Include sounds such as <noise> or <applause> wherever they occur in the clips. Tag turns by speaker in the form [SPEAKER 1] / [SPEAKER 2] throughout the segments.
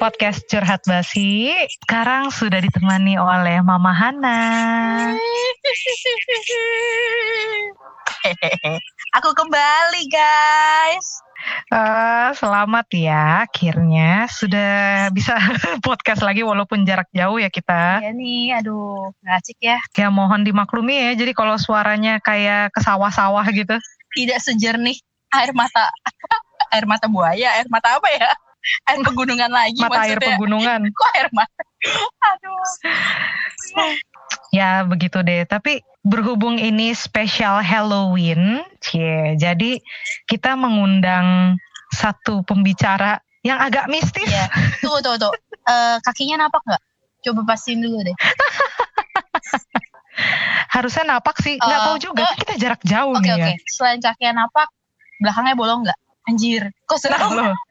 [SPEAKER 1] podcast Curhat Basi. Sekarang sudah ditemani oleh Mama Hana. <laughs>
[SPEAKER 2] Aku kembali guys.
[SPEAKER 1] Eh, selamat ya, akhirnya sudah bisa <laughs> podcast lagi walaupun jarak jauh ya kita.
[SPEAKER 2] Ya nih, aduh, asik ya.
[SPEAKER 1] Ya mohon dimaklumi ya, jadi kalau suaranya kayak ke sawah-sawah gitu.
[SPEAKER 2] Tidak sejernih air mata <laughs> air mata buaya, air mata apa ya? Air pegunungan lagi
[SPEAKER 1] Mata air
[SPEAKER 2] maksudnya.
[SPEAKER 1] pegunungan.
[SPEAKER 2] Kok air mata? <laughs> Aduh.
[SPEAKER 1] Ya begitu deh, tapi berhubung ini spesial Halloween, cie, jadi kita mengundang satu pembicara yang agak mistis.
[SPEAKER 2] Iya. Tuh, tuh, tuh. Eh, kakinya napak nggak? Coba pastiin dulu deh. <laughs>
[SPEAKER 1] Harusnya napak sih, nggak
[SPEAKER 2] Eh,
[SPEAKER 1] tahu juga. kan kita jarak jauh
[SPEAKER 2] Oke,
[SPEAKER 1] nih
[SPEAKER 2] oke.
[SPEAKER 1] ya.
[SPEAKER 2] Selain kakinya napak, belakangnya bolong nggak? Anjir, kok
[SPEAKER 1] Nah,
[SPEAKER 2] serem?
[SPEAKER 1] loh. <laughs>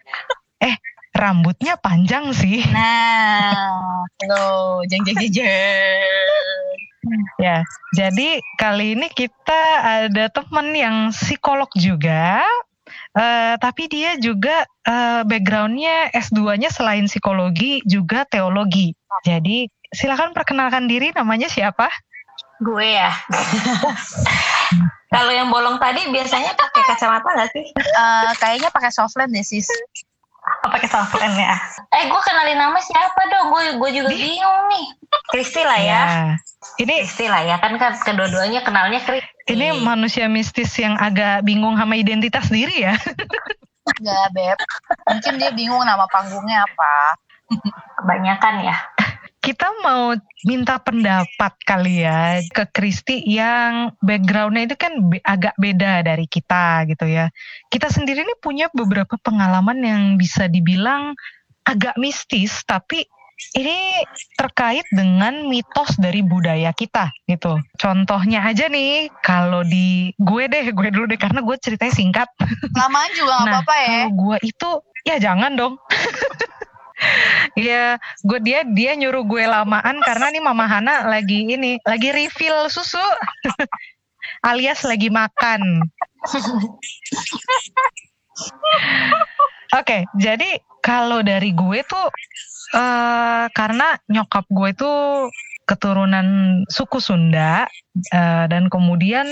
[SPEAKER 1] Eh, rambutnya panjang sih.
[SPEAKER 2] Nah, lo jeng jeng jeng jeng. <laughs>
[SPEAKER 1] Ya, jadi kali ini kita ada teman yang psikolog juga. eh, tapi dia juga eh, backgroundnya S2-nya selain psikologi juga teologi. Jadi silakan perkenalkan diri namanya siapa?
[SPEAKER 3] Gue ya. <laughs> Kalau yang bolong tadi biasanya pakai kacamata nggak sih?
[SPEAKER 2] Eh, kayaknya pakai softland deh sis.
[SPEAKER 3] Oh, pakai softland ya. Eh, gue kenalin nama siapa dong? Gue gue juga bingung nih. Kristi lah ya.
[SPEAKER 1] Ini
[SPEAKER 3] Kristi lah ya. Kan kan kedua-duanya kenalnya Kristi.
[SPEAKER 1] ini manusia mistis yang agak bingung sama identitas diri ya. <laughs>
[SPEAKER 2] Enggak, Beb. Mungkin dia bingung nama panggungnya apa.
[SPEAKER 3] kebanyakan ya.
[SPEAKER 1] Kita mau minta pendapat kali ya ke Kristi yang backgroundnya itu kan be- agak beda dari kita gitu ya. Kita sendiri ini punya beberapa pengalaman yang bisa dibilang agak mistis, tapi ini terkait dengan mitos dari budaya kita gitu. Contohnya aja nih, kalau di gue deh, gue dulu deh karena gue ceritanya singkat.
[SPEAKER 2] Lamaan juga nggak
[SPEAKER 1] Nah,
[SPEAKER 2] apa-apa ya.
[SPEAKER 1] Kalau gue itu ya jangan dong. <laughs> Iya, gue dia dia nyuruh gue lamaan karena nih Mama Hana lagi ini lagi refill susu, <laughs> alias lagi makan. <laughs> Oke, jadi kalau dari gue tuh eh karena nyokap gue tuh keturunan suku Sunda eh, dan kemudian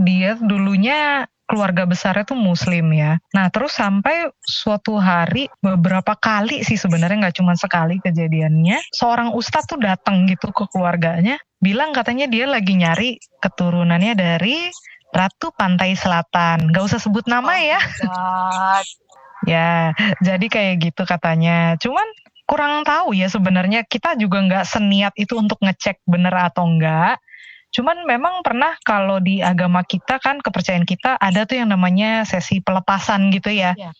[SPEAKER 1] dia dulunya keluarga besarnya tuh muslim ya. Nah terus sampai suatu hari beberapa kali sih sebenarnya nggak cuma sekali kejadiannya, seorang ustadz tuh datang gitu ke keluarganya, bilang katanya dia lagi nyari keturunannya dari Ratu Pantai Selatan. Gak usah sebut nama ya.
[SPEAKER 2] God. <laughs>
[SPEAKER 1] Ya, jadi kayak gitu katanya. Cuman kurang tahu ya sebenarnya kita juga nggak seniat itu untuk ngecek bener atau enggak. Cuman memang pernah kalau di agama kita kan kepercayaan kita ada tuh yang namanya sesi pelepasan gitu ya.
[SPEAKER 2] Iya.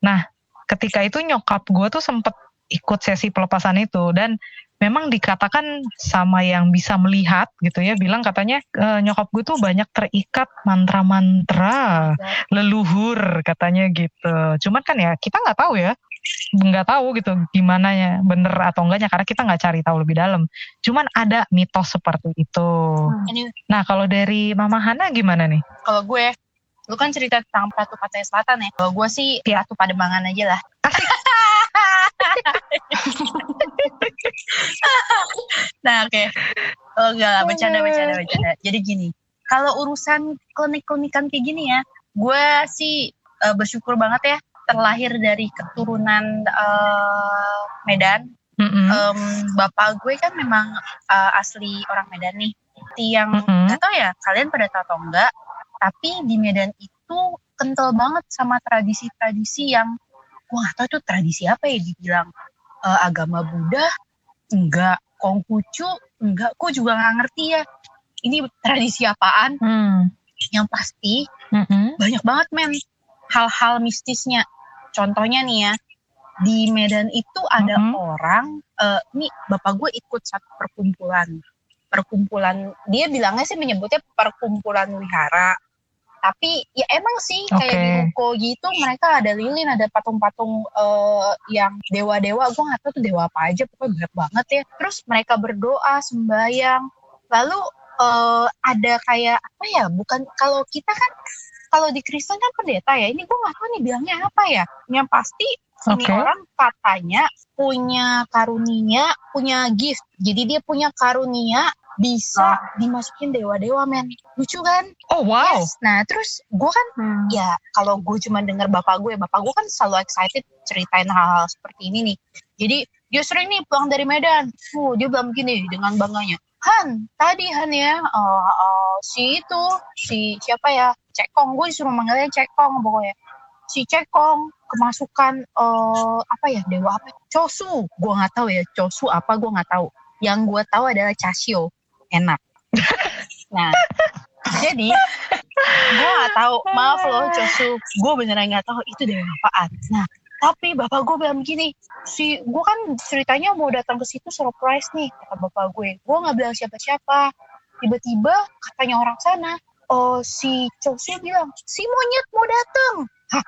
[SPEAKER 1] Nah, ketika itu nyokap gue tuh sempet ikut sesi pelepasan itu dan memang dikatakan sama yang bisa melihat gitu ya bilang katanya "E, nyokap gue tuh banyak terikat mantra-mantra leluhur katanya gitu. Cuman kan ya kita nggak tahu ya, nggak tahu gitu gimana ya bener atau enggaknya karena kita nggak cari tahu lebih dalam. Cuman ada mitos seperti itu.
[SPEAKER 2] Ini
[SPEAKER 1] Nah kalau dari Mama Hana gimana nih?
[SPEAKER 2] kalau gue, lu kan cerita tentang Ratu Pantai Selatan ya. Kalau gue sih
[SPEAKER 1] Iya.
[SPEAKER 2] Ratu Pademangan aja lah. <laughs> nah oke. Oh enggak lah, bercanda, bercanda, bercanda. Jadi gini, kalau urusan klinik-klinikan kayak gini ya, gue sih eh, bersyukur banget ya terlahir dari keturunan eh, Medan.
[SPEAKER 1] Mm-mm.
[SPEAKER 2] Em, bapak gue kan memang eh, asli orang Medan nih. Yang
[SPEAKER 1] Mm-mm.
[SPEAKER 2] nggak tahu ya kalian pada tahu atau enggak, tapi di Medan itu kental banget sama tradisi-tradisi yang gue nggak tahu itu tradisi apa ya dibilang eh, agama Buddha enggak Konghucu enggak gue juga nggak ngerti ya ini tradisi apaan
[SPEAKER 1] Hmm.
[SPEAKER 2] yang pasti
[SPEAKER 1] Mm-mm.
[SPEAKER 2] banyak banget men hal-hal mistisnya contohnya nih ya di Medan itu ada
[SPEAKER 1] Mhm.
[SPEAKER 2] orang eh nih bapak gue ikut satu perkumpulan perkumpulan dia bilangnya sih menyebutnya perkumpulan wihara Tapi ya emang sih kayak
[SPEAKER 1] Oke.
[SPEAKER 2] di ruko gitu mereka ada lilin, ada patung-patung eh, yang dewa-dewa. Gue nggak tahu tuh dewa apa aja, pokoknya banyak banget ya. Terus mereka berdoa, sembayang. Lalu eh, ada kayak apa ya? Bukan kalau kita kan kalau di Kristen kan pendeta ya. Ini gue nggak tahu nih bilangnya apa ya. Yang pasti ini orang katanya punya karunia, punya gift. Jadi dia punya karunia bisa dimasukin dewa-dewa men. Lucu kan?
[SPEAKER 1] Oh wow.
[SPEAKER 2] Yes. Nah terus gue kan
[SPEAKER 3] Hmm.
[SPEAKER 2] ya kalau gue cuma denger bapak gue, bapak gue kan selalu excited ceritain hal-hal seperti ini nih. Jadi dia sering nih pulang dari Medan, uh, dia bilang gini dengan bangganya, Han, tadi Han ya, uh, uh, si itu, si siapa ya, Cekong, gue disuruh manggilnya Cekong pokoknya. Si Cekong kemasukan uh, apa ya dewa apa? Chosu, gue nggak tahu ya Chosu apa gue nggak tahu. Yang gue tahu adalah Chasio, enak. <laughs> nah, jadi gue gak tahu maaf loh Chosu gue beneran gak tahu itu dewa apaan nah tapi bapak gue bilang gini si gue kan ceritanya mau datang ke situ surprise nih kata bapak gue gue nggak bilang siapa-siapa tiba-tiba katanya orang sana oh si Chosu bilang si monyet mau datang hah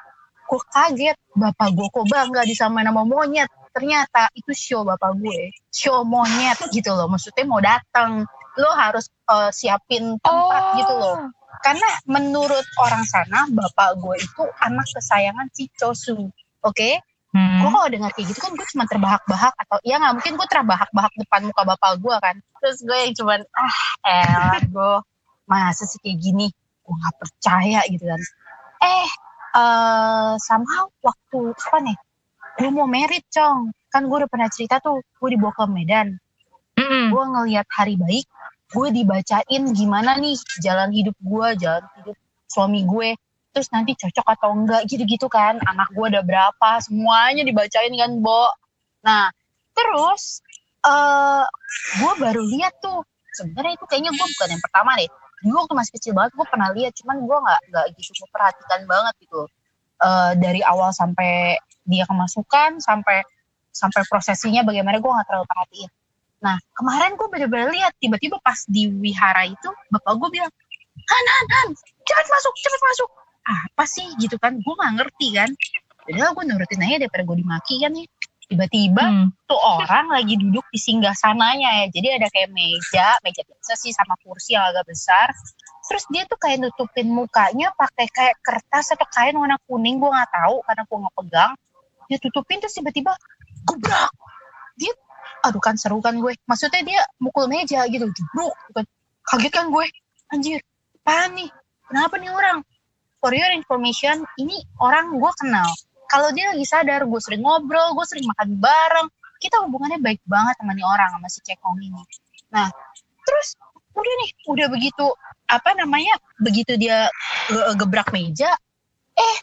[SPEAKER 2] gue kaget. Bapak gue kok bangga disamain nama monyet? Ternyata itu show bapak gue. Show monyet gitu loh maksudnya mau datang lo harus eh, siapin tempat
[SPEAKER 1] Oh.
[SPEAKER 2] gitu loh. Karena menurut orang sana bapak gue itu anak kesayangan si Chosu oke?
[SPEAKER 1] Hmm.
[SPEAKER 2] gue kalau dengar kayak gitu kan gue cuma terbahak-bahak atau ya nggak mungkin gue terbahak-bahak depan muka bapak gue kan. Terus gue yang cuman ah elah gue masa sih kayak gini? Gue nggak percaya gitu kan. Eh eh somehow waktu apa nih gue mau merit cong. Kan gue udah pernah cerita tuh gue dibawa ke Medan.
[SPEAKER 1] Mm-mm.
[SPEAKER 2] gue ngelihat hari baik gue dibacain gimana nih jalan hidup gue jalan hidup suami gue. Terus nanti cocok atau enggak gitu-gitu kan. Anak gue ada berapa semuanya dibacain kan Bo. Nah terus eh gue baru lihat tuh. Sebenarnya itu kayaknya gue bukan yang pertama deh dulu waktu masih kecil banget gue pernah lihat cuman gue nggak nggak gitu memperhatikan banget gitu Eh dari awal sampai dia kemasukan sampai sampai prosesinya bagaimana gue nggak terlalu perhatiin Nah, kemarin gue bener-bener lihat tiba-tiba pas di wihara itu bapak gue bilang, Han, Han, Han, cepet masuk, cepet masuk. Apa sih gitu kan? Gue nggak ngerti kan. Padahal gue nurutin aja daripada gue dimaki kan ya. Tiba-tiba
[SPEAKER 1] Hmm.
[SPEAKER 2] tuh orang lagi duduk di singgah sananya ya. Jadi ada kayak meja, meja biasa sih sama kursi yang agak besar. Terus dia tuh kayak nutupin mukanya pakai kayak kertas atau kain warna kuning. Gue nggak tahu karena gue nggak pegang. Dia tutupin terus tiba-tiba gebrak. Dia, aduh kan seru kan gue. Maksudnya dia mukul meja gitu, jebruk. gitu. Kaget kan gue. Anjir, apaan nih? Kenapa nih orang? For your information, ini orang gue kenal. Kalau dia lagi sadar, gue sering ngobrol, gue sering makan bareng. Kita hubungannya baik banget sama nih orang, sama si Cekong ini. Nah, terus udah nih, udah begitu, apa namanya, begitu dia ge- gebrak meja, eh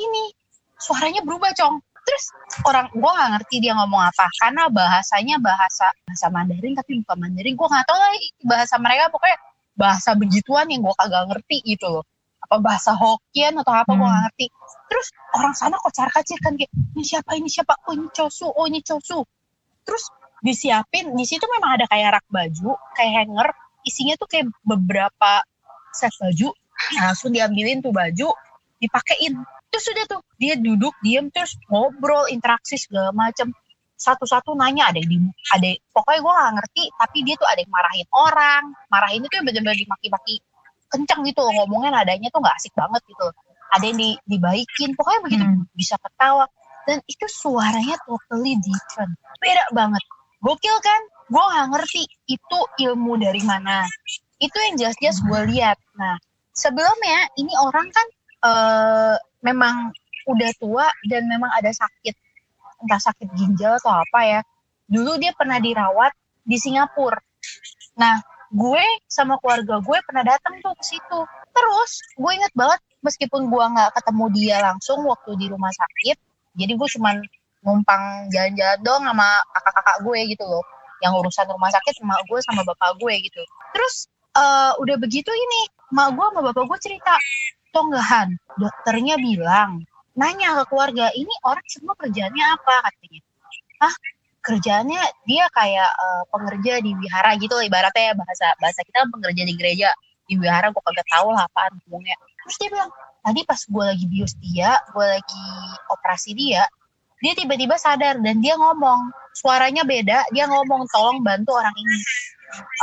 [SPEAKER 2] ini suaranya berubah, Cong. Terus orang gue nggak ngerti dia ngomong apa karena bahasanya bahasa bahasa Mandarin tapi bukan Mandarin gue nggak tahu lah bahasa mereka pokoknya bahasa begituan yang gue kagak ngerti gitu loh apa bahasa Hokkien atau apa gue
[SPEAKER 1] Hmm.
[SPEAKER 2] nggak ngerti. Terus orang sana kocar kacir kan kayak ini siapa ini siapa? Oh ini Chosu oh ini Chosu. Terus disiapin di situ memang ada kayak rak baju kayak hanger. Isinya tuh kayak beberapa set baju. Nah, langsung diambilin tuh baju dipakein. Terus sudah tuh dia duduk diem terus ngobrol interaksi segala macem. Satu-satu nanya ada yang di ada pokoknya gue gak ngerti tapi dia tuh ada yang marahin orang. Marahin itu yang bener-bener dimaki-maki kenceng gitu ngomongnya nadanya tuh gak asik banget gitu ada yang di, dibaikin pokoknya begitu
[SPEAKER 1] Hmm.
[SPEAKER 2] bisa ketawa. Dan itu suaranya totally different beda banget. Gokil kan? Gue gak ngerti itu ilmu dari mana. Itu yang jelas-jelas gue lihat. Nah sebelumnya ini orang kan eh, memang udah tua dan memang ada sakit. Entah sakit ginjal atau apa ya. Dulu dia pernah dirawat di Singapura. Nah gue sama keluarga gue pernah datang tuh ke situ. Terus gue inget banget meskipun gue nggak ketemu dia langsung waktu di rumah sakit jadi gue cuman numpang jalan-jalan dong sama kakak-kakak gue gitu loh. Yang urusan rumah sakit sama gue sama bapak gue gitu. Terus eh, udah begitu ini mak gue sama bapak gue cerita tonggahan dokternya bilang nanya ke keluarga ini orang semua kerjaannya apa? katanya. Ah kerjaannya dia kayak eh, pengerja di wihara gitu lah ibaratnya ya bahasa bahasa kita pengerja di gereja. Di wihara gue kagak tahu lah apaan ngomongnya. Terus dia bilang tadi pas gue lagi bius dia gue lagi operasi dia dia tiba-tiba sadar dan dia ngomong. Suaranya beda dia ngomong tolong bantu orang ini.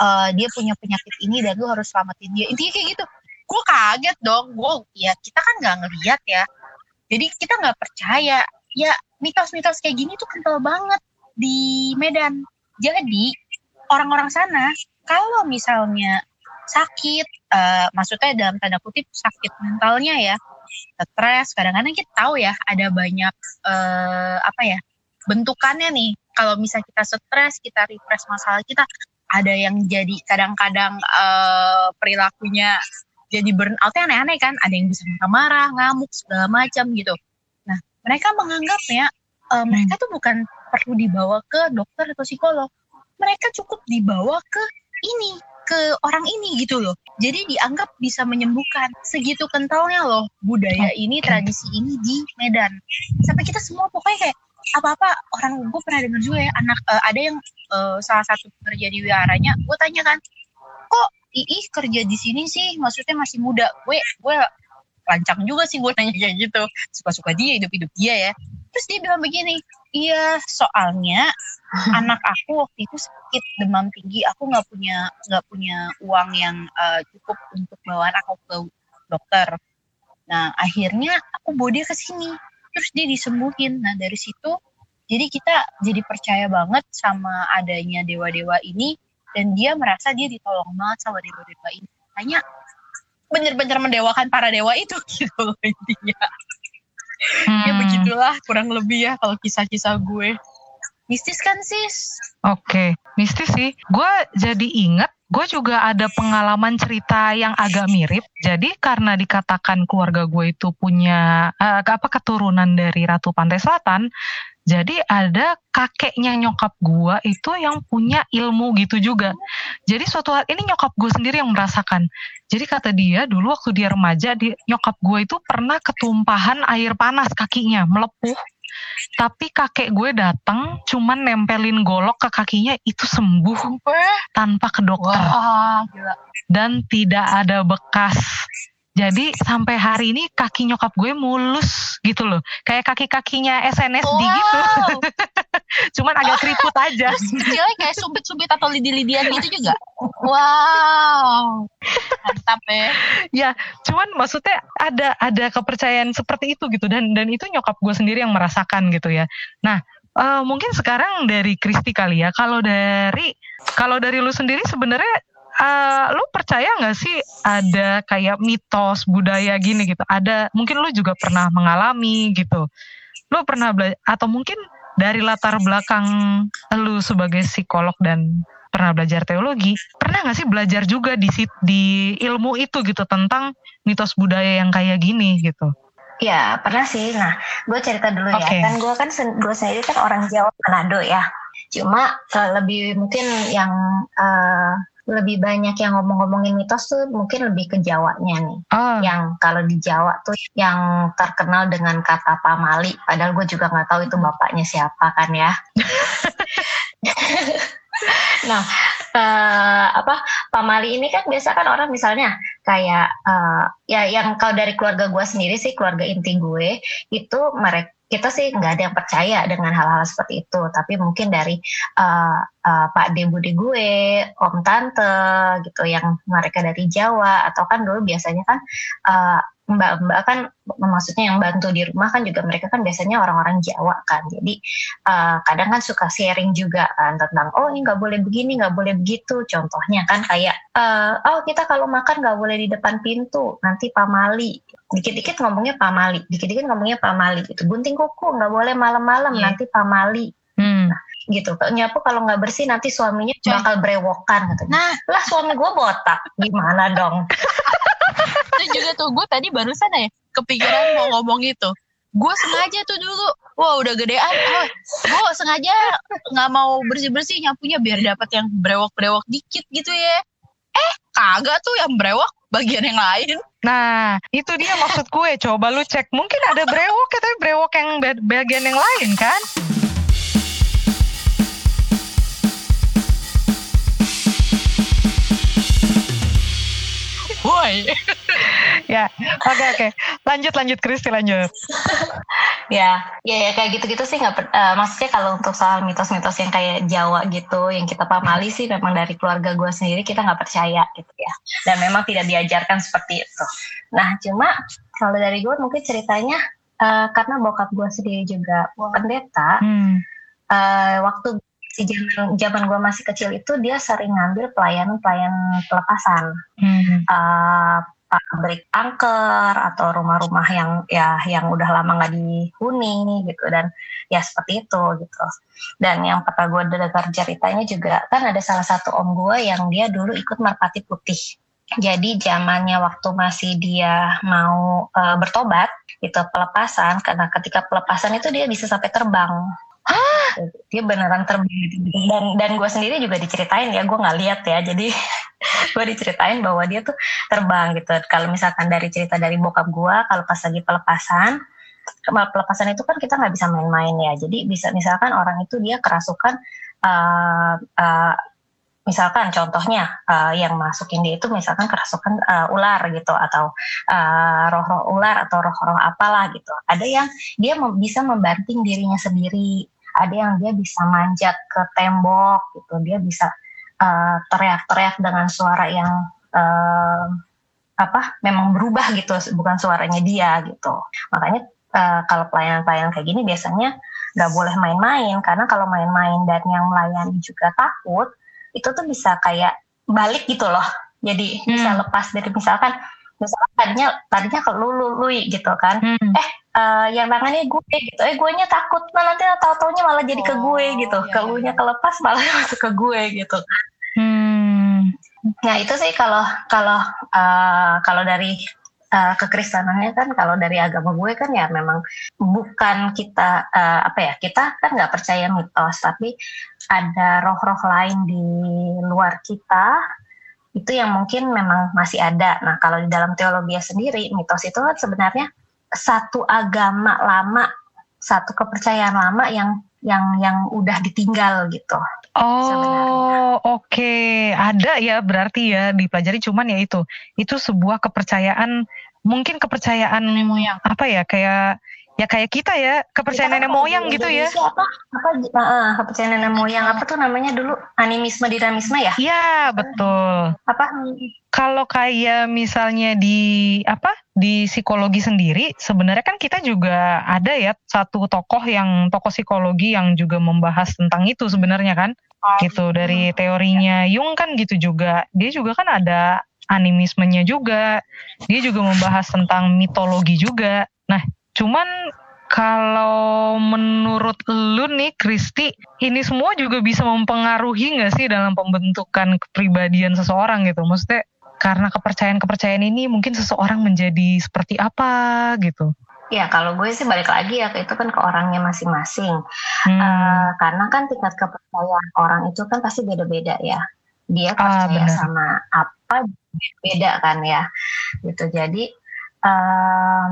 [SPEAKER 2] Eh, dia punya penyakit ini dan lu harus selamatin dia. Intinya kayak gitu. Gue kaget dong. Gue ya kita kan nggak ngeliat ya. Jadi kita nggak percaya. Ya mitos-mitos kayak gini tuh kental banget di Medan. Jadi orang-orang sana kalau misalnya sakit eh, maksudnya dalam tanda kutip sakit mentalnya ya stres kadang-kadang kita tahu ya ada banyak eh, apa ya bentukannya nih. Kalau misalnya kita stres kita repress masalah kita ada yang jadi kadang-kadang eh, perilakunya jadi burnoutnya aneh-aneh kan. Ada yang bisa marah ngamuk segala macam gitu. Nah mereka menganggapnya eh, mereka tuh bukan perlu dibawa ke dokter atau psikolog. Mereka cukup dibawa ke ini ke orang ini gitu loh. Jadi dianggap bisa menyembuhkan. Segitu kentalnya loh budaya ini tradisi ini di Medan. Sampai kita semua pokoknya kayak apa-apa. Orang gue pernah dengar juga ya anak eh, ada yang eh, salah satu pekerja di wiharanya gue tanya kan kok Ii kerja di sini sih? Maksudnya masih muda. Gue gue lancang juga sih gue nanya kayak gitu. Suka-suka dia hidup-hidup dia ya terus dia bilang begini iya soalnya <laughs> anak aku waktu itu sakit demam tinggi. Aku nggak punya nggak punya uang yang eh, cukup untuk bawa anak aku ke dokter. Nah akhirnya aku bawa dia ke sini. Terus dia disembuhin. Nah dari situ jadi kita jadi percaya banget sama adanya dewa-dewa ini dan dia merasa dia ditolong banget sama dewa-dewa ini. Hanya bener-bener mendewakan para dewa itu <laughs> gitu loh intinya ya
[SPEAKER 1] Hmm,
[SPEAKER 2] begitulah kurang lebih ya kalau kisah-kisah gue. Mistis kan sis?
[SPEAKER 1] Oke, mistis sih. Gue jadi inget, gue juga ada pengalaman cerita yang agak mirip. Jadi karena dikatakan keluarga gue itu punya eh, apa keturunan dari Ratu Pantai Selatan, jadi ada kakeknya nyokap gue itu yang punya ilmu gitu juga. Jadi suatu hal ini nyokap gue sendiri yang merasakan. Jadi kata dia dulu waktu dia remaja, di, nyokap gue itu pernah ketumpahan air panas kakinya melepuh. Tapi kakek gue datang cuman nempelin golok ke kakinya itu sembuh tanpa ke dokter
[SPEAKER 2] gila
[SPEAKER 1] dan tidak ada bekas. Jadi sampai hari ini kaki nyokap gue mulus gitu loh. Kayak kaki-kakinya SNSD gitu.
[SPEAKER 2] wow <laughs>
[SPEAKER 1] Cuman agak keriput <laughs> aja.
[SPEAKER 2] terus kecilnya kayak sumpit-sumpit atau lidi-lidian gitu juga <laughs> wow mantap ya
[SPEAKER 1] Cuman maksudnya ada ada kepercayaan seperti itu gitu dan dan itu nyokap gue sendiri yang merasakan gitu ya. Nah, eh, mungkin sekarang dari Kristi kali ya. Kalau dari kalau dari lu sendiri sebenarnya eh, lu percaya nggak sih ada kayak mitos budaya gini gitu? Ada mungkin lu juga pernah mengalami gitu. Lu pernah belajar atau mungkin dari latar belakang lu sebagai psikolog dan pernah belajar teologi, pernah nggak sih belajar juga di sit- di ilmu itu gitu tentang mitos budaya yang kayak gini gitu?
[SPEAKER 3] Ya pernah sih. Nah, gue cerita dulu
[SPEAKER 1] Oke.
[SPEAKER 3] ya. Kan gue kan gue sendiri kan orang Jawa Manado ya. Cuma eh, lebih mungkin yang eh, lebih banyak yang ngomong-ngomongin mitos tuh mungkin lebih ke Jawanya nih.
[SPEAKER 1] Oh,
[SPEAKER 3] Yang kalau di Jawa tuh yang terkenal dengan kata pamali. Padahal gue juga nggak tahu itu bapaknya siapa kan ya. <laughs> nah, eh, apa pamali ini kan biasa kan orang misalnya kayak eh, ya yang kalau dari keluarga gue sendiri sih keluarga inti gue itu mereka kita sih nggak ada yang percaya dengan hal-hal seperti itu. Tapi mungkin dari eh, eh, Pak De Budi gue Om Tante gitu yang mereka dari Jawa atau kan dulu biasanya kan eh, mbak-mbak kan maksudnya yang bantu di rumah kan juga mereka kan biasanya orang-orang Jawa kan. Jadi eh, kadang kan suka sharing juga kan tentang oh ini nggak boleh begini nggak boleh begitu. Contohnya kan kayak eh, oh kita kalau makan nggak boleh di depan pintu nanti pamali dikit-dikit ngomongnya pamali dikit-dikit ngomongnya pamali gitu. Gunting kuku nggak boleh malam-malam
[SPEAKER 2] Iya.
[SPEAKER 3] nanti pamali
[SPEAKER 1] hmm.
[SPEAKER 3] gitu. Nyapu kalau nggak bersih nanti suaminya
[SPEAKER 2] Coy.
[SPEAKER 3] bakal brewokan gitu
[SPEAKER 2] nah.
[SPEAKER 3] Lah suami gue botak. Gimana dong <laughs>
[SPEAKER 2] itu juga tuh gue tadi barusan ya kepikiran mau ngomong itu gue sengaja tuh dulu wah udah gedean oh, gue sengaja nggak mau bersih bersih nyapunya biar dapat yang brewok brewok dikit gitu ya eh kagak tuh yang brewok bagian yang lain
[SPEAKER 1] Nah, itu dia maksud gue. Coba lu cek. Mungkin ada brewok, ya, tapi brewok yang ba- bagian yang lain kan?
[SPEAKER 2] Woi
[SPEAKER 1] ya, oke oke. Lanjut lanjut Kristi lanjut. <laughs>
[SPEAKER 3] ya ya ya kayak gitu-gitu sih nggak eh, maksudnya kalau untuk soal mitos-mitos yang kayak Jawa gitu yang kita pamali sih memang dari keluarga gue sendiri kita nggak percaya gitu ya dan memang tidak diajarkan seperti itu nah cuma kalau dari gue mungkin ceritanya eh, karena bokap gue sendiri juga pendeta
[SPEAKER 1] Hmm.
[SPEAKER 3] eh, waktu si zaman zaman gue masih kecil itu dia sering ngambil pelayanan pelayanan pelepasan.
[SPEAKER 1] Hmm.
[SPEAKER 3] eh, pabrik angker atau rumah-rumah yang ya yang udah lama nggak dihuni gitu dan ya seperti itu gitu. Dan yang pernah gue dengar ceritanya juga kan ada salah satu om gue yang dia dulu ikut merpati putih. Jadi zamannya waktu masih dia mau eh, bertobat itu pelepasan karena ketika pelepasan itu dia bisa sampai terbang dia beneran terbang gitu. dan dan gue sendiri juga diceritain ya gue nggak lihat ya. Jadi <laughs> gue diceritain bahwa dia tuh terbang gitu. Kalau misalkan dari cerita dari bokap gue kalau pas lagi pelepasan pelepasan itu kan kita nggak bisa main-main ya. Jadi bisa misalkan orang itu dia kerasukan eh, eh, misalkan contohnya eh, yang masukin dia itu misalkan kerasukan eh, ular gitu atau eh, roh-roh ular atau roh-roh apalah gitu. Ada yang dia bisa membanting dirinya sendiri. Ada yang dia bisa manjat ke tembok gitu. Dia bisa eh, teriak-teriak dengan suara yang eh, apa memang berubah gitu bukan suaranya dia gitu. Makanya eh, kalau pelayanan-pelayanan kayak gini biasanya nggak boleh main-main. Karena kalau main-main dan yang melayani juga takut itu tuh bisa kayak balik gitu loh. Jadi bisa
[SPEAKER 1] Hmm.
[SPEAKER 3] lepas dari misalkan misalkan tadinya tadinya ke lu lu lu gitu kan.
[SPEAKER 1] Hmm.
[SPEAKER 3] eh yang tangannya gue gitu. Eh gue nya takut. Nah nanti tau taunya malah jadi ke gue
[SPEAKER 2] Oh,
[SPEAKER 3] gitu.
[SPEAKER 2] iya,
[SPEAKER 3] ke
[SPEAKER 2] iya,
[SPEAKER 3] lu nya kelepas malah <laughs> masuk ke gue gitu.
[SPEAKER 1] Hmm.
[SPEAKER 3] nah itu sih kalau kalau eh, kalau dari eh, kekristenannya kan kalau dari agama gue kan ya memang bukan kita eh, apa ya kita kan nggak percaya mitos tapi ada roh-roh lain di luar kita itu yang mungkin memang masih ada. Nah kalau di dalam teologi sendiri mitos itu kan sebenarnya satu agama lama, satu kepercayaan lama yang yang yang udah ditinggal gitu.
[SPEAKER 1] Oh, oke. Ada ya berarti ya dipelajari cuman ya itu. Itu sebuah kepercayaan mungkin kepercayaan
[SPEAKER 2] moyang.
[SPEAKER 1] apa ya kayak ya kayak kita ya, kepercayaan
[SPEAKER 3] Kita
[SPEAKER 1] nenek moyang gitu ya.
[SPEAKER 3] Apa, apa kepercayaan nenek moyang apa tuh namanya dulu animisme dinamisme ya?
[SPEAKER 1] Iya, betul.
[SPEAKER 3] Apa?
[SPEAKER 1] Kalau kayak misalnya di apa? Di psikologi sendiri sebenarnya kan kita juga ada ya satu tokoh yang tokoh psikologi yang juga membahas tentang itu sebenarnya kan. gitu dari teorinya Jung kan gitu juga dia juga kan ada animismenya juga dia juga membahas tentang mitologi juga nah cuman kalau menurut lu nih Kristi ini semua juga bisa mempengaruhi nggak sih dalam pembentukan kepribadian seseorang gitu maksudnya karena kepercayaan-kepercayaan ini mungkin seseorang menjadi seperti apa gitu
[SPEAKER 3] Ya kalau gue sih balik lagi ya itu kan ke orangnya masing-masing.
[SPEAKER 1] Hmm,
[SPEAKER 3] Eh, karena kan tingkat kepercayaan orang itu kan pasti beda-beda ya. Dia
[SPEAKER 1] Ah,
[SPEAKER 3] percaya
[SPEAKER 1] benar.
[SPEAKER 3] sama apa beda kan ya. Gitu. Jadi em,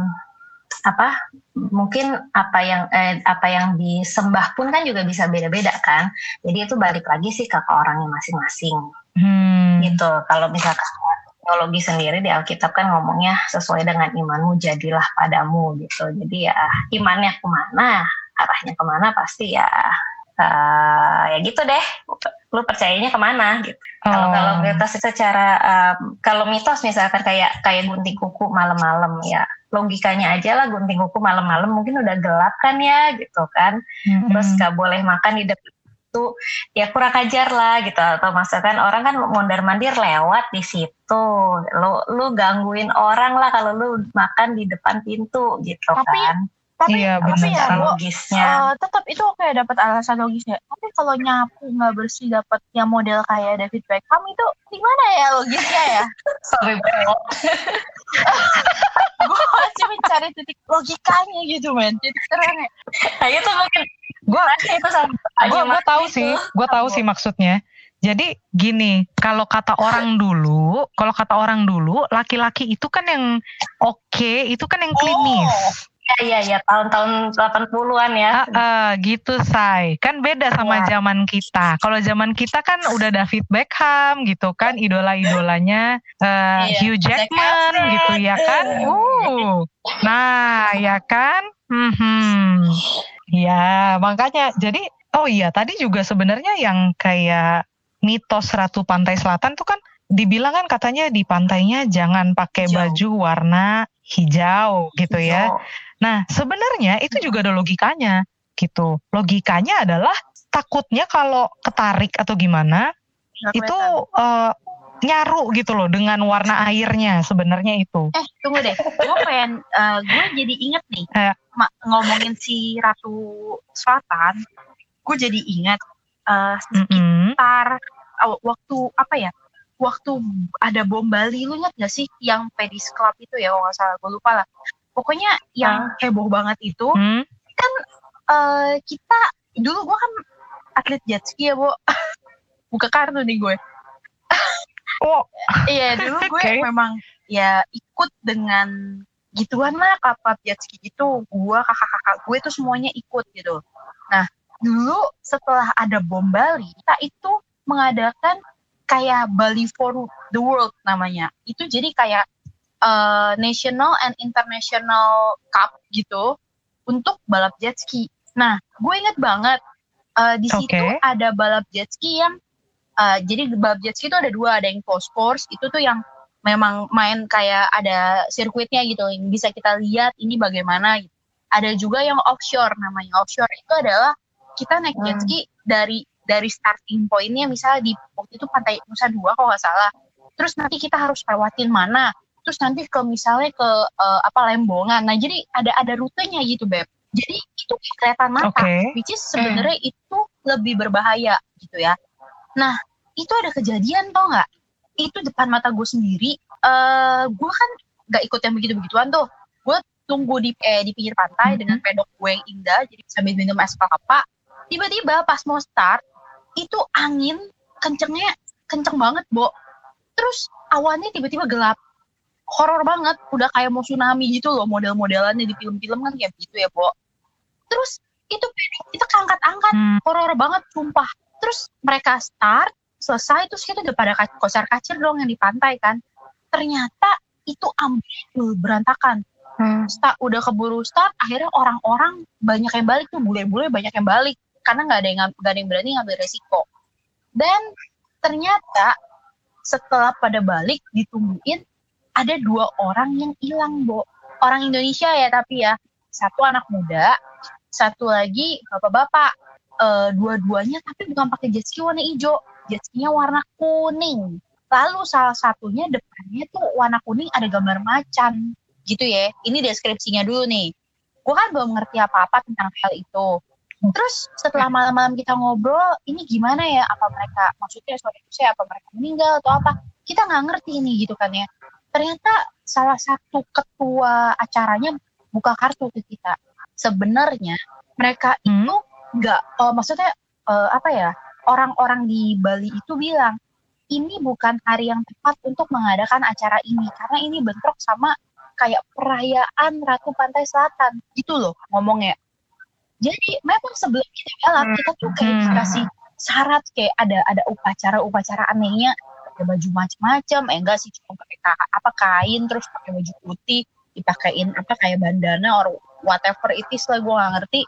[SPEAKER 3] apa mungkin apa yang eh, apa yang disembah pun kan juga bisa beda-beda kan. Jadi itu balik lagi sih ke orangnya masing-masing
[SPEAKER 1] hmm,
[SPEAKER 3] gitu. Kalau misalkan teologi sendiri di Alkitab kan ngomongnya sesuai dengan imanmu jadilah padamu gitu. Jadi ya imannya ke mana, arahnya ke mana pasti ya eh, ya gitu deh. Lu percayanya ke mana gitu. Kalau
[SPEAKER 1] Oh.
[SPEAKER 3] kalau kita secara eh, kalau mitos misalkan kayak kayak gunting kuku malam-malam ya logikanya aja lah gunting kuku malam-malam mungkin udah gelap kan ya gitu kan.
[SPEAKER 1] Hmm,
[SPEAKER 3] terus gak boleh makan di depan itu ya kurang ajar lah gitu. Atau maksudkan orang kan mondar mandir lewat di situ. Lu lu gangguin orang lah kalau lu makan di depan pintu gitu
[SPEAKER 2] Tapi,
[SPEAKER 3] kan
[SPEAKER 2] Tapi,
[SPEAKER 1] Iya,
[SPEAKER 2] tapi
[SPEAKER 1] benar
[SPEAKER 2] ya,
[SPEAKER 3] logisnya
[SPEAKER 2] eh, tetap itu kayak dapat alasan logisnya. Tapi kalau nyapu nggak bersih dapat yang model kayak David Beckham itu gimana ya logisnya ya? <laughs>
[SPEAKER 3] sorry banget. <laughs>
[SPEAKER 2] Gue masih mencari titik logikanya gitu men. Titik terangnya.
[SPEAKER 3] nah itu mungkin
[SPEAKER 1] Gua
[SPEAKER 3] itu sama
[SPEAKER 1] gue gue tahu
[SPEAKER 3] itu.
[SPEAKER 1] sih gue tahu sih maksudnya jadi gini kalau kata orang dulu kalau kata orang dulu laki-laki itu kan yang oke itu kan yang klinis
[SPEAKER 3] Iya, iya, tahun-tahun 80-an ya.
[SPEAKER 1] Ah, ah, gitu say kan beda sama
[SPEAKER 3] Iya.
[SPEAKER 1] zaman kita. Kalau zaman kita kan udah David Beckham gitu kan idola-idolanya eh,
[SPEAKER 2] Iya,
[SPEAKER 1] Hugh Jackman
[SPEAKER 2] Zac
[SPEAKER 1] gitu ya kan.
[SPEAKER 2] Efron.
[SPEAKER 1] uh. Nah ya kan? Hmm ya makanya jadi oh iya tadi juga sebenarnya yang kayak mitos Ratu Pantai Selatan tuh kan dibilang kan katanya di pantainya jangan pakai
[SPEAKER 2] Hijau.
[SPEAKER 1] baju warna hijau gitu ya.
[SPEAKER 3] Oh,
[SPEAKER 1] Nah, sebenarnya itu juga ada logikanya gitu. Logikanya adalah takutnya kalau ketarik atau gimana
[SPEAKER 2] Nggak
[SPEAKER 1] itu eh, nyaru gitu loh dengan warna airnya sebenarnya itu.
[SPEAKER 2] Eh, tunggu deh. Gue pengen, eh, gue jadi inget nih,
[SPEAKER 1] Eh.
[SPEAKER 2] ngomongin si Ratu Selatan, gue jadi inget eh,
[SPEAKER 1] Mm-mm.
[SPEAKER 2] sekitar oh, waktu apa ya? Waktu ada bom Bali, lu inget gak sih yang Pedis Club itu ya, kalau nggak salah, gue lupa lah. Pokoknya yang heboh banget itu,
[SPEAKER 1] Hmm,
[SPEAKER 2] eh, kita dulu gue kan atlet jet ski ya, bu. <laughs> Buka kartu nih gue. <laughs>
[SPEAKER 1] Oh,
[SPEAKER 2] Iya dulu <laughs> gue
[SPEAKER 1] Oke.
[SPEAKER 2] memang ya ikut dengan gituan lah klub jet ski gitu. Gue kakak-kakak gue tuh semuanya ikut gitu. Nah dulu setelah ada bom Bali, kita itu mengadakan kayak Bali for the World namanya. Itu jadi kayak eh, national and international cup gitu untuk balap jet ski. Nah gue inget banget eh, di situ
[SPEAKER 1] Oke.
[SPEAKER 2] ada balap jet ski yang Uh, jadi balap jet ski itu ada dua, ada yang close course, itu tuh yang memang main kayak ada sirkuitnya gitu, yang bisa kita lihat ini bagaimana gitu. Ada juga yang offshore namanya. Offshore itu adalah kita naik jet
[SPEAKER 3] Hmm.
[SPEAKER 2] ski dari dari starting pointnya misalnya di waktu itu pantai Nusa Dua kalau nggak salah. Terus nanti kita harus lewatin mana? Terus nanti ke misalnya ke uh, apa Lembongan. Nah jadi ada ada rutenya gitu beb. Jadi itu kelihatan mata
[SPEAKER 1] oke.
[SPEAKER 2] which is sebenarnya itu lebih berbahaya gitu ya. Nah itu ada kejadian tau nggak? Itu depan mata gue sendiri. eh gue kan nggak ikut yang begitu begituan tuh. Gue tunggu di eh, di pinggir pantai
[SPEAKER 1] Mhm.
[SPEAKER 2] dengan pedok gue yang indah, jadi sambil minum es kelapa. Tiba-tiba pas mau start itu angin kencengnya kenceng banget, Bo. Terus awannya tiba-tiba gelap. Horor banget, udah kayak mau tsunami gitu loh model-modelannya di film-film kan kayak gitu ya, Bo. Terus itu kita keangkat-angkat.
[SPEAKER 1] Hmm,
[SPEAKER 2] horor banget sumpah. Terus mereka start selesai terus kita udah pada kocar kacir dong yang di pantai kan. Ternyata itu ambil berantakan.
[SPEAKER 3] Hmm.
[SPEAKER 2] Sta- udah keburu start akhirnya orang-orang banyak yang balik tuh bule-bule banyak yang balik. Karena nggak ada yang nggak ada yang berani ngambil resiko. Dan ternyata setelah pada balik ditungguin ada dua orang yang hilang bo. Orang Indonesia ya tapi ya. Satu anak muda satu lagi bapak-bapak. Eh, dua-duanya tapi bukan pakai jet ski warna hijau. Jet warna kuning. Lalu salah satunya depannya tuh warna kuning ada gambar macan. Gitu ya. Ini deskripsinya dulu nih. Gue kan belum ngerti apa-apa tentang hal itu. Terus setelah malam-malam kita ngobrol ini gimana ya? Apa mereka maksudnya sorry to say, apa mereka meninggal atau apa? Kita nggak ngerti nih gitu kan ya ternyata salah satu ketua acaranya buka kartu ke kita sebenarnya mereka
[SPEAKER 1] Hmm.
[SPEAKER 2] itu nggak eh, maksudnya eh, apa ya orang-orang di Bali itu bilang ini bukan hari yang tepat untuk mengadakan acara ini karena ini bentrok sama kayak perayaan Ratu Pantai Selatan gitu loh ngomongnya. Jadi memang sebelum kita balap kita tuh kayak
[SPEAKER 1] Hmm.
[SPEAKER 2] dikasih syarat kayak ada ada upacara-upacara anehnya pakai baju macem-macem, eh enggak sih cuma pakai ka- apa kain terus pakai baju putih dipakein apa kayak bandana or whatever it is lah gue nggak ngerti.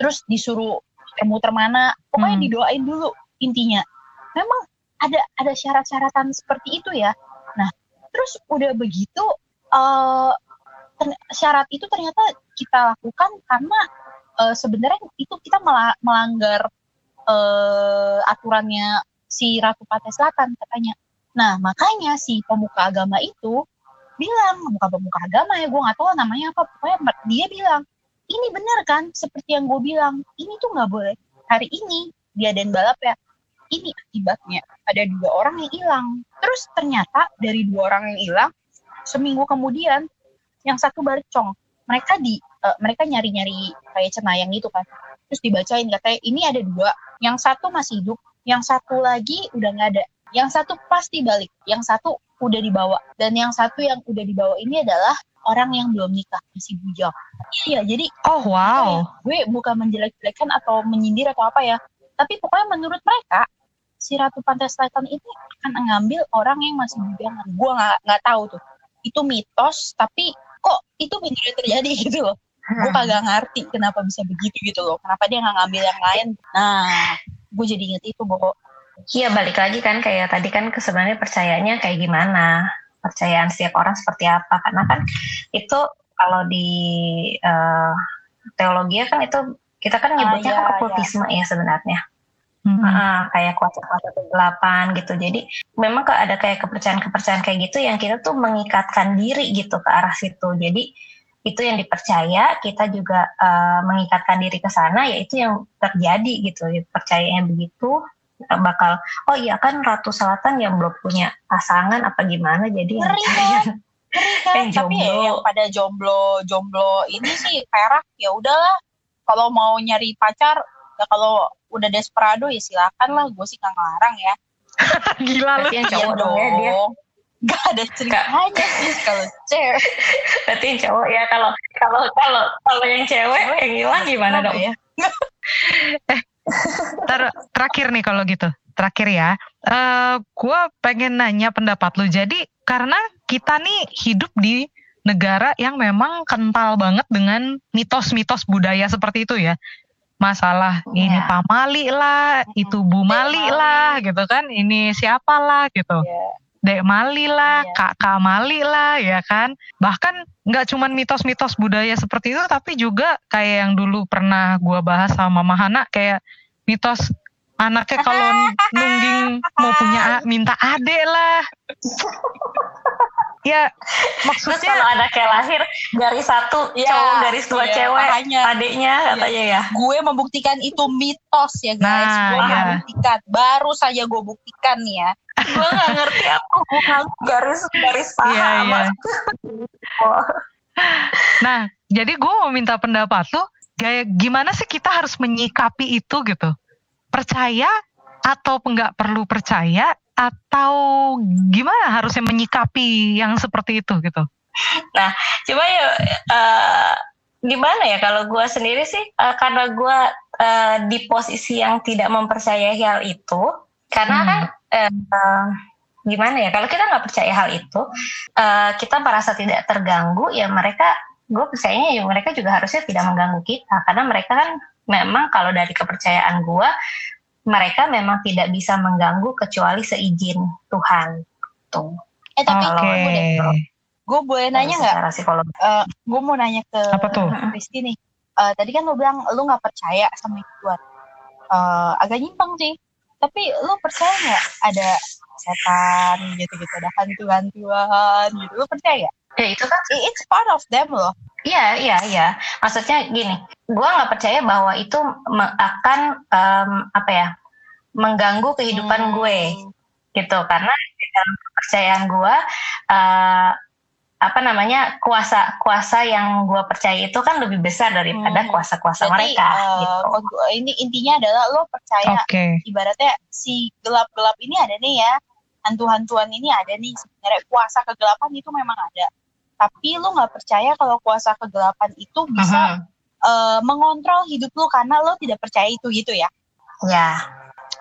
[SPEAKER 2] Terus disuruh muter mana pokoknya
[SPEAKER 1] Hmm.
[SPEAKER 2] didoain dulu intinya. Memang ada ada syarat-syaratan seperti itu ya. Nah terus udah begitu ter- syarat itu ternyata kita lakukan karena eh, sebenarnya itu kita mela- melanggar eh, aturannya si Ratu Pantai Selatan katanya nah makanya si pemuka agama itu bilang bukan pemuka agama ya gue nggak tahu namanya apa. Pokoknya dia bilang ini benar kan seperti yang gue bilang ini tuh nggak boleh. Hari ini diadain balap ya ini akibatnya. Ada dua orang yang hilang. Terus ternyata dari dua orang yang hilang seminggu kemudian yang satu balik cong. Mereka di eh, mereka nyari nyari kayak cenayang gitu kan. Terus dibacain katanya ini ada dua yang satu masih hidup yang satu lagi udah nggak ada Yang satu pasti balik, yang satu udah dibawa. Dan yang satu yang udah dibawa ini adalah orang yang belum nikah, masih bujang. Iya, jadi
[SPEAKER 1] Oh wow.
[SPEAKER 2] gue bukan menjelek-jelekan atau menyindir atau apa ya. Tapi pokoknya menurut mereka, si Ratu Pantai Selatan ini akan mengambil orang yang masih bujangan. Gue nggak nggak tahu tuh. Itu mitos, tapi kok itu beneran terjadi <laughs> gitu loh. Gue kagak ngerti kenapa bisa begitu gitu loh. Kenapa dia nggak ngambil yang lain. Nah, gue jadi inget itu, Bo.
[SPEAKER 3] Iya balik lagi kan kayak tadi kan sebenarnya percayanya kayak gimana? Percayaan setiap orang seperti apa? Karena kan itu kalau di eh, teologi kan itu kita kan
[SPEAKER 2] Ah,
[SPEAKER 3] nyebutnya
[SPEAKER 2] iya,
[SPEAKER 3] kan okultisme ya sebenarnya.
[SPEAKER 1] Mm-mm.
[SPEAKER 3] Ah, kayak kuasa-kuasa kegelapan gitu. Jadi memang ada kayak kepercayaan-kepercayaan kayak gitu yang kita tuh mengikatkan diri gitu ke arah situ. Jadi itu yang dipercaya kita juga eh, mengikatkan diri ke sana yaitu yang terjadi gitu percayanya begitu bakal oh iya kan Ratu Selatan yang belum punya pasangan apa gimana jadi yang
[SPEAKER 2] Ngeri
[SPEAKER 3] cari
[SPEAKER 2] kan?
[SPEAKER 3] yang- <laughs>
[SPEAKER 2] Ngeri kan?
[SPEAKER 3] Yang
[SPEAKER 2] Tapi ya yang pada jomblo, jomblo ini sih perak ya udahlah. Kalau mau nyari pacar, ya kalau udah desperado ya silakan lah. Gue sih nggak ngelarang ya. <laughs>
[SPEAKER 1] Gila lu.
[SPEAKER 3] yang
[SPEAKER 2] Iya
[SPEAKER 3] cowok dong ya dia
[SPEAKER 2] Gak ada ceritanya sih kalau cewek. <laughs>
[SPEAKER 3] berarti yang cowok ya kalau kalau kalau kalau yang cewek yang hilang gimana dong
[SPEAKER 2] ya?
[SPEAKER 1] Ter- terakhir nih kalau gitu. Terakhir ya. eh gue pengen nanya pendapat lu. Jadi karena kita nih hidup di negara yang memang kental banget dengan mitos-mitos budaya seperti itu ya. Masalah ini
[SPEAKER 3] Iya.
[SPEAKER 1] pamali lah, itu Bu Mali
[SPEAKER 2] Mali.
[SPEAKER 1] lah gitu kan. Ini siapa lah gitu.
[SPEAKER 2] Iya.
[SPEAKER 1] Dek Mali lah,
[SPEAKER 2] Iya.
[SPEAKER 1] Kakak Mali lah, ya kan. Bahkan nggak cuman mitos-mitos budaya seperti itu, tapi juga kayak yang dulu pernah gua bahas sama Mahana, kayak mitos anaknya kalau nungging mau punya minta adek lah. ya
[SPEAKER 3] terus
[SPEAKER 1] maksudnya
[SPEAKER 3] kalau anaknya lahir garis satu
[SPEAKER 2] Iya,
[SPEAKER 3] cowok garis dua
[SPEAKER 2] iya,
[SPEAKER 3] cewek
[SPEAKER 2] makanya.
[SPEAKER 3] adiknya katanya ya
[SPEAKER 2] Gue membuktikan itu mitos ya guys.
[SPEAKER 1] Nah,
[SPEAKER 2] gue
[SPEAKER 1] iya.
[SPEAKER 2] membuktikan. Baru saja gue buktikan nih ya.
[SPEAKER 3] Gue nggak ngerti apa hubungan garis garis paha
[SPEAKER 1] Iya,
[SPEAKER 3] sama
[SPEAKER 1] iya. <laughs> Nah, jadi gue mau minta pendapat lu, kayak gimana sih kita harus menyikapi itu gitu? Percaya atau nggak perlu percaya atau gimana harusnya menyikapi yang seperti itu gitu?
[SPEAKER 3] Cuma ya eh, gimana ya kalau gue sendiri sih eh, karena gue eh, di posisi yang tidak mempercayai hal itu karena
[SPEAKER 1] Hmm.
[SPEAKER 3] kan eh, eh, gimana ya kalau kita nggak percaya hal itu eh, kita merasa tidak terganggu ya mereka gue percayanya ya mereka juga harusnya tidak mengganggu kita karena mereka kan memang kalau dari kepercayaan gue mereka memang tidak bisa mengganggu kecuali seizin Tuhan tuh
[SPEAKER 2] Eh tapi
[SPEAKER 3] Kalau
[SPEAKER 1] Oke.
[SPEAKER 2] gue deh, gue boleh nanya nggak?
[SPEAKER 3] psikologi
[SPEAKER 2] Eh, gue mau nanya ke
[SPEAKER 1] Apa tuh?
[SPEAKER 2] Rizky nih. Eh, tadi kan lo bilang lo nggak percaya sama gituan. Eh, agak nyimpang sih. Tapi lo percaya nggak ada setan gitu-gitu, ada hantu-hantuan gitu. Lo percaya?
[SPEAKER 3] ya itu kan
[SPEAKER 2] It's part of them loh.
[SPEAKER 3] Iya, iya, iya. Maksudnya gini, gua nggak percaya bahwa itu akan em, apa ya mengganggu kehidupan
[SPEAKER 2] Hmm.
[SPEAKER 3] gue, gitu. Karena dalam kepercayaan gua eh, apa namanya kuasa kuasa yang gua percaya itu kan lebih besar daripada
[SPEAKER 2] Hmm.
[SPEAKER 3] kuasa-kuasa
[SPEAKER 2] Jadi
[SPEAKER 3] mereka,
[SPEAKER 2] eh,
[SPEAKER 3] gitu.
[SPEAKER 2] ini intinya adalah lo percaya
[SPEAKER 1] Oke.
[SPEAKER 2] ibaratnya si gelap-gelap ini ada nih ya hantu-hantuan ini ada nih sebenarnya kuasa kegelapan itu memang ada tapi lu nggak percaya kalau kuasa kegelapan itu bisa
[SPEAKER 3] Mhm.
[SPEAKER 2] eh, mengontrol hidup lu karena lo tidak percaya itu gitu ya
[SPEAKER 3] Ya,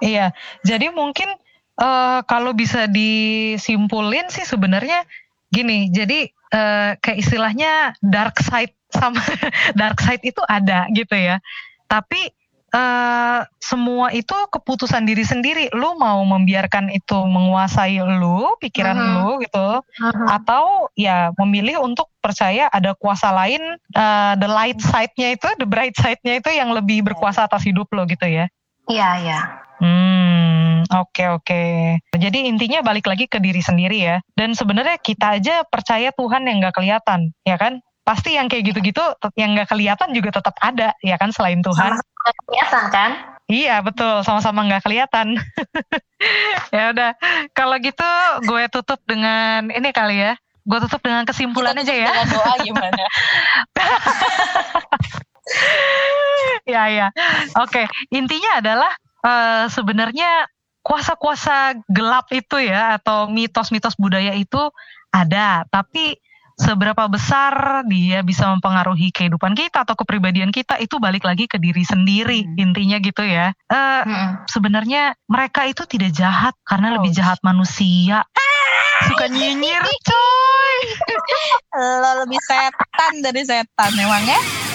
[SPEAKER 1] Iya, jadi mungkin eh, kalau bisa disimpulin sih sebenarnya gini. Jadi eh, kayak istilahnya dark side sama <laughs> dark side itu ada gitu ya. Tapi eh, semua itu keputusan diri sendiri. Lu mau membiarkan itu menguasai lu, pikiran
[SPEAKER 3] Mhm.
[SPEAKER 1] lu gitu, atau ya memilih untuk percaya ada kuasa lain, eh, the light side-nya itu, the bright side-nya itu yang lebih berkuasa atas hidup lo gitu ya.
[SPEAKER 3] iya, iya.
[SPEAKER 1] Hmm, oke oke. Jadi intinya balik lagi ke diri sendiri ya. Dan sebenarnya kita aja percaya Tuhan yang nggak kelihatan, ya kan? Pasti yang kayak gitu-gitu, yang nggak kelihatan juga tetap ada, ya kan? Selain Tuhan.
[SPEAKER 3] Sama-sama kelihatan kan?
[SPEAKER 1] Iya betul, sama-sama nggak kelihatan. <laughs> ya udah, kalau gitu gue tutup dengan ini kali ya. Gue tutup dengan kesimpulan
[SPEAKER 2] Kita
[SPEAKER 1] aja
[SPEAKER 2] tutup
[SPEAKER 1] ya.
[SPEAKER 2] dengan doa gimana <laughs>
[SPEAKER 1] ya ya. Oke, intinya adalah eh, sebenarnya kuasa-kuasa gelap itu ya atau mitos-mitos budaya itu ada, tapi seberapa besar dia bisa mempengaruhi kehidupan kita atau kepribadian kita itu balik lagi ke diri sendiri
[SPEAKER 2] Hmm.
[SPEAKER 1] intinya gitu ya. Eh
[SPEAKER 3] Mm-mm.
[SPEAKER 1] sebenarnya mereka itu tidak jahat karena lebih
[SPEAKER 2] Oh.
[SPEAKER 1] jahat manusia. Suka nyinyir <laughs> coy.
[SPEAKER 2] Lo lebih setan dari setan emangnya.